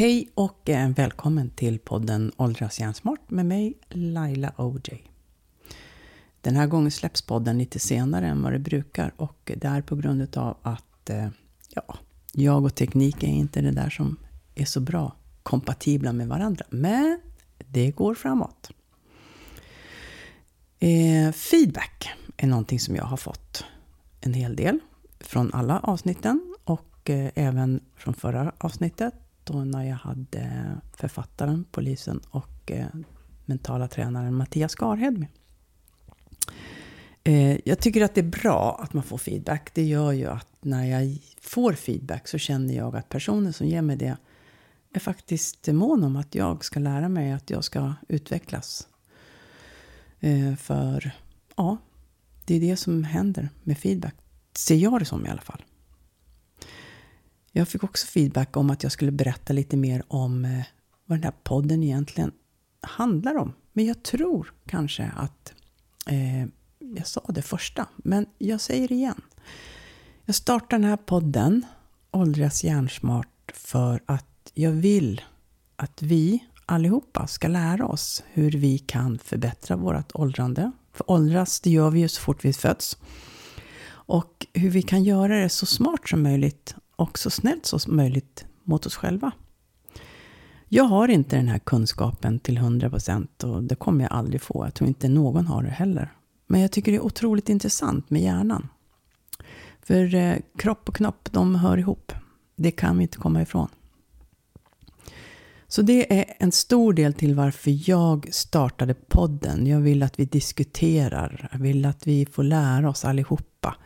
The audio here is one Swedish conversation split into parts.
Hej och eh, välkommen till podden Åldras hjärnsmart med mig Laila OJ. Den här gången släpps podden lite senare än vad det brukar och det är på grund av att eh, ja, jag och teknik är inte det där som är så bra kompatibla med varandra. Men det går framåt. Eh, feedback är någonting som jag har fått en hel del från alla avsnitten och eh, även från förra avsnittet då när jag hade eh, författaren, polisen och eh, mentala tränaren Mattias Garhed med. Eh, jag tycker att det är bra att man får feedback. Det gör ju att när jag får feedback så känner jag att personen som ger mig det är faktiskt mån om att jag ska lära mig, att jag ska utvecklas. Eh, för ja, det är det som händer med feedback. Ser jag det som i alla fall. Jag fick också feedback om att jag skulle berätta lite mer om eh, vad den här podden egentligen handlar om. Men jag tror kanske att eh, jag sa det första, men jag säger det igen. Jag startar den här podden, Åldras hjärnsmart, för att jag vill att vi allihopa ska lära oss hur vi kan förbättra vårt åldrande. För åldras, det gör vi ju så fort vi föds. Och hur vi kan göra det så smart som möjligt och så snällt som möjligt mot oss själva. Jag har inte den här kunskapen till 100% och det kommer jag aldrig få. Jag tror inte någon har det heller. Men jag tycker det är otroligt intressant med hjärnan. För eh, kropp och knopp, de hör ihop. Det kan vi inte komma ifrån. Så det är en stor del till varför jag startade podden. Jag vill att vi diskuterar, jag vill att vi får lära oss allihopa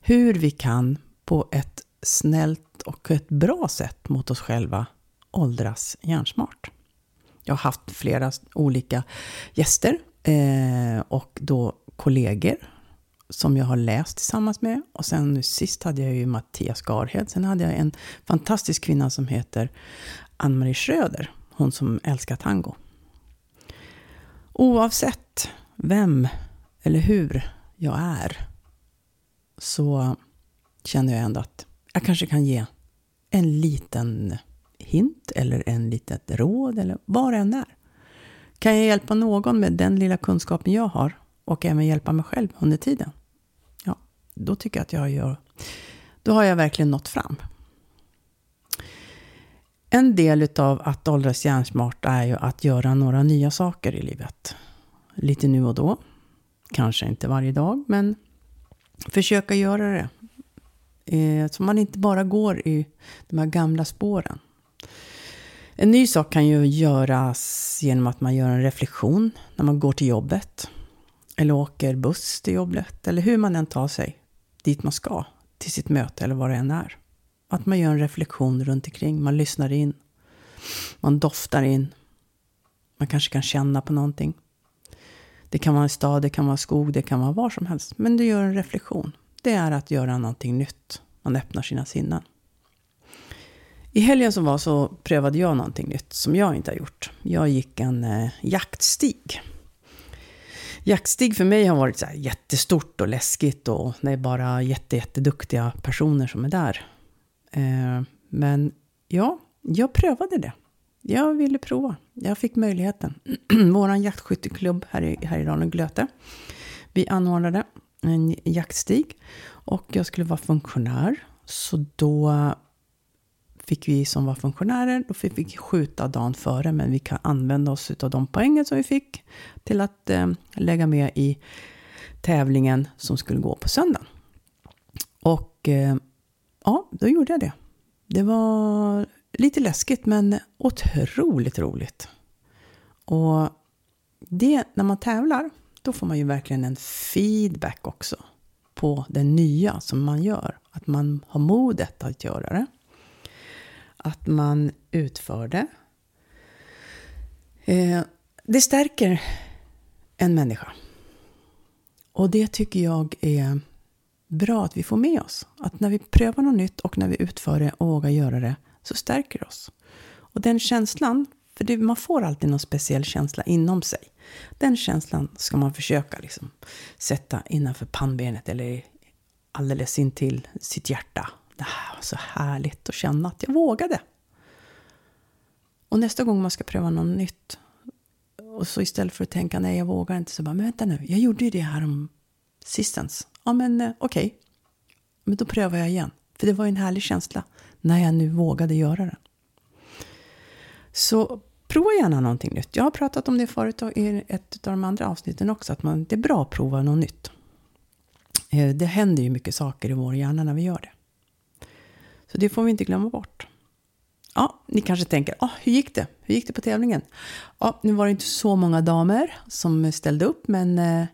hur vi kan på ett snällt och ett bra sätt mot oss själva åldras hjärnsmart. Jag har haft flera olika gäster eh, och då kollegor som jag har läst tillsammans med. Och sen nu sist hade jag ju Mattias Garhed. Sen hade jag en fantastisk kvinna som heter Ann-Marie Schröder. Hon som älskar tango. Oavsett vem eller hur jag är så känner jag ändå att jag kanske kan ge en liten hint eller en litet råd eller vad det än är. Kan jag hjälpa någon med den lilla kunskapen jag har och även hjälpa mig själv under tiden? Ja, då tycker jag att jag gör... Då har jag verkligen nått fram. En del av att åldras hjärnsmart är ju att göra några nya saker i livet. Lite nu och då. Kanske inte varje dag, men försöka göra det Eh, så man inte bara går i de här gamla spåren. En ny sak kan ju göras genom att man gör en reflektion när man går till jobbet. Eller åker buss till jobbet. Eller hur man än tar sig dit man ska. Till sitt möte eller vad det än är. Att man gör en reflektion runt omkring. Man lyssnar in. Man doftar in. Man kanske kan känna på någonting. Det kan vara en stad, det kan vara skog, det kan vara var som helst. Men du gör en reflektion det är att göra någonting nytt. Man öppnar sina sinnen. I helgen som var så prövade jag någonting nytt som jag inte har gjort. Jag gick en eh, jaktstig. Jaktstig för mig har varit så jättestort och läskigt och det är bara jätte, jätteduktiga personer som är där. Eh, men ja, jag prövade det. Jag ville prova. Jag fick möjligheten. Vår jaktskytteklubb här i Härjedalen, Glöte. Vi anordnade en jaktstig. Och jag skulle vara funktionär. Så då fick vi som var funktionärer, då fick vi skjuta dagen före. Men vi kan använda oss av de poängen som vi fick till att eh, lägga med i tävlingen som skulle gå på söndagen. Och eh, ja, då gjorde jag det. Det var lite läskigt men otroligt roligt. Och det, när man tävlar, då får man ju verkligen en feedback också på det nya som man gör. Att man har modet att göra det. Att man utför det. Eh, det stärker en människa. Och det tycker jag är bra att vi får med oss. Att när vi prövar något nytt och när vi utför det och vågar göra det så stärker det oss. Och den känslan, för det, man får alltid någon speciell känsla inom sig. Den känslan ska man försöka liksom sätta innanför pannbenet eller alldeles intill sitt hjärta. Det här var så härligt att känna att jag vågade. Och nästa gång man ska pröva något nytt. Och så istället för att tänka nej jag vågar inte så bara, men vänta nu, jag gjorde ju det här om sistens. Ja men eh, okej, okay. men då prövar jag igen. För det var ju en härlig känsla när jag nu vågade göra det. Så prova gärna någonting nytt. Jag har pratat om det förut i ett av de andra avsnitten också, att man, det är bra att prova något nytt. Eh, det händer ju mycket saker i vår hjärna när vi gör det. Så det får vi inte glömma bort. Ja, ni kanske tänker, ah, hur gick det? Hur gick det på tävlingen? Ja, nu var det inte så många damer som ställde upp, men eh,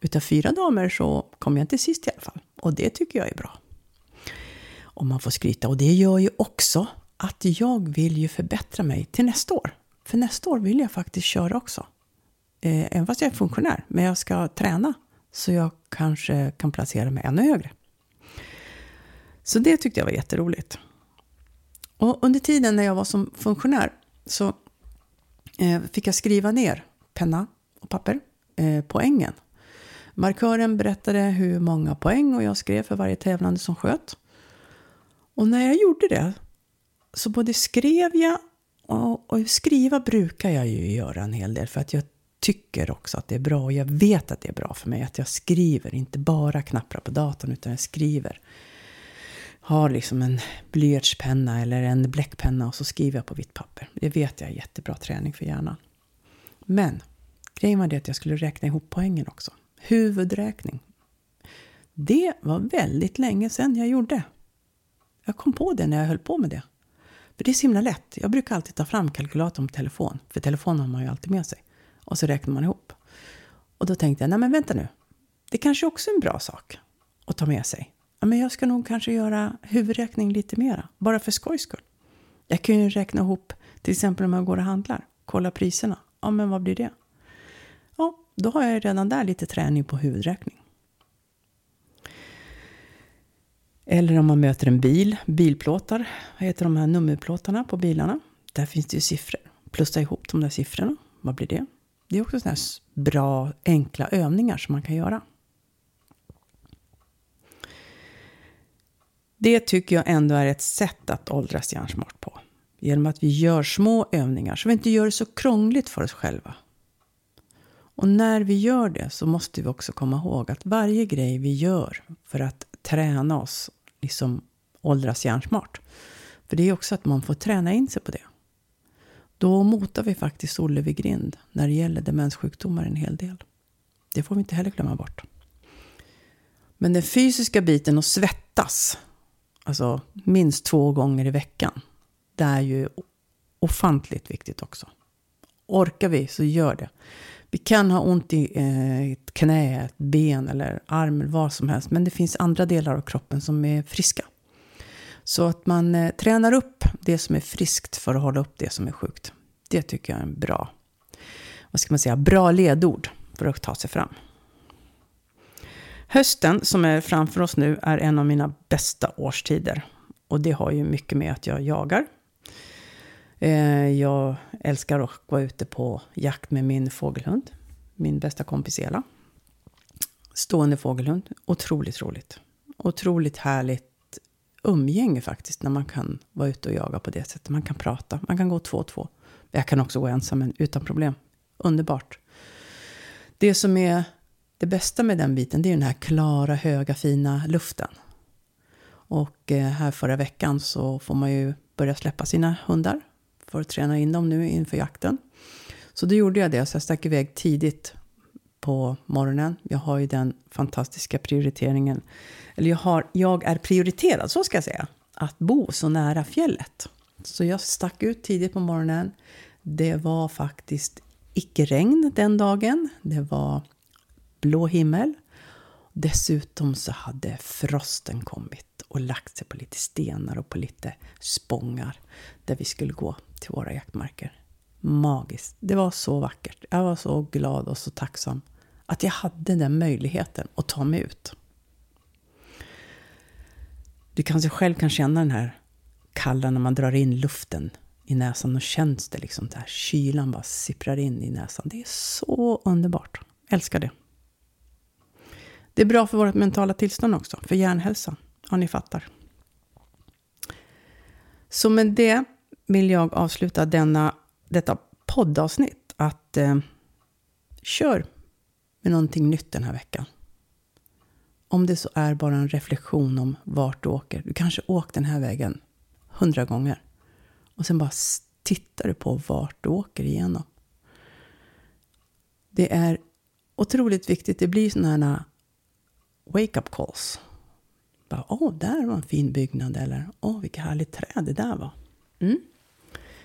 utav fyra damer så kom jag inte sist i alla fall. Och det tycker jag är bra. Om man får skryta. Och det gör ju också att jag vill ju förbättra mig till nästa år. För nästa år vill jag faktiskt köra också. Eh, även fast jag är funktionär. Men jag ska träna så jag kanske kan placera mig ännu högre. Så det tyckte jag var jätteroligt. Och under tiden när jag var som funktionär så eh, fick jag skriva ner penna och papper eh, poängen. Markören berättade hur många poäng och jag skrev för varje tävlande som sköt. Och när jag gjorde det så både skrev jag och, och skriva brukar jag ju göra en hel del för att jag tycker också att det är bra och jag vet att det är bra för mig att jag skriver, inte bara knappar på datorn utan jag skriver. Har liksom en blyertspenna eller en bläckpenna och så skriver jag på vitt papper. Det vet jag är jättebra träning för hjärnan. Men grejen var det att jag skulle räkna ihop poängen också. Huvudräkning. Det var väldigt länge sedan jag gjorde. Jag kom på det när jag höll på med det. För det är så himla lätt. Jag brukar alltid ta fram kalkylatorn på telefon. För telefon har man ju alltid med sig. Och så räknar man ihop. Och då tänkte jag, nej men vänta nu. Det kanske också är en bra sak att ta med sig. Ja, men jag ska nog kanske göra huvudräkning lite mera. Bara för skojs skull. Jag kan ju räkna ihop, till exempel om jag går och handlar. Kolla priserna. Ja, men vad blir det? Ja, då har jag redan där lite träning på huvudräkning. Eller om man möter en bil, bilplåtar, vad heter de här nummerplåtarna på bilarna? Där finns det ju siffror. Plussa ihop de där siffrorna, vad blir det? Det är också sådana här bra, enkla övningar som man kan göra. Det tycker jag ändå är ett sätt att åldras hjärnsmart på. Genom att vi gör små övningar så vi inte gör det så krångligt för oss själva. Och när vi gör det så måste vi också komma ihåg att varje grej vi gör för att träna oss liksom åldras hjärnsmart. För det är också att man får träna in sig på det. Då motar vi faktiskt Olle vid grind när det gäller demenssjukdomar en hel del. Det får vi inte heller glömma bort. Men den fysiska biten att svettas, alltså minst två gånger i veckan, det är ju ofantligt viktigt också. Orkar vi så gör det. Vi kan ha ont i eh, ett knä, ett ben eller arm eller vad som helst. Men det finns andra delar av kroppen som är friska. Så att man eh, tränar upp det som är friskt för att hålla upp det som är sjukt. Det tycker jag är en bra, vad ska man säga, bra ledord för att ta sig fram. Hösten som är framför oss nu är en av mina bästa årstider. Och det har ju mycket med att jag jagar. Eh, jag älskar att vara ute på jakt med min fågelhund. Min bästa kompis Ela. Stående fågelhund. Otroligt roligt. Otroligt härligt umgänge faktiskt när man kan vara ute och jaga på det sättet. Man kan prata, man kan gå två och två. Jag kan också gå ensam, men utan problem. Underbart. Det som är det bästa med den biten, det är den här klara, höga, fina luften. Och eh, här förra veckan så får man ju börja släppa sina hundar för att träna in dem nu inför jakten. Så då gjorde jag det, så jag stack iväg tidigt på morgonen. Jag har ju den fantastiska prioriteringen, eller jag, har, jag är prioriterad, så ska jag säga, att bo så nära fjället. Så jag stack ut tidigt på morgonen. Det var faktiskt icke regn den dagen. Det var blå himmel. Dessutom så hade frosten kommit och lagt sig på lite stenar och på lite spångar där vi skulle gå till våra jaktmarker. Magiskt. Det var så vackert. Jag var så glad och så tacksam att jag hade den möjligheten att ta mig ut. Du kanske själv kan känna den här kalla när man drar in luften i näsan och känns det liksom där kylan bara sipprar in i näsan. Det är så underbart. Älskar det. Det är bra för vårt mentala tillstånd också, för hjärnhälsan. Ja, ni fattar. Så med det vill jag avsluta denna, detta poddavsnitt att eh, kör med någonting nytt den här veckan. Om det så är bara en reflektion om vart du åker. Du kanske åkt den här vägen hundra gånger. Och sen bara tittar du på vart du åker igenom. Det är otroligt viktigt. Det blir sådana här wake-up calls. Bara, åh, där var en fin byggnad. Eller, åh, vilket härligt träd det där var. Mm.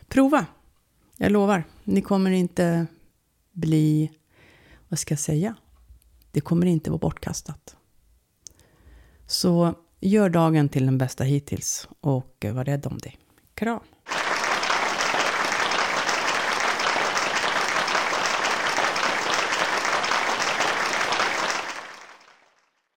Prova. Jag lovar, ni kommer inte bli, vad ska jag säga? Det kommer inte vara bortkastat. Så gör dagen till den bästa hittills och var rädd om dig. Kram!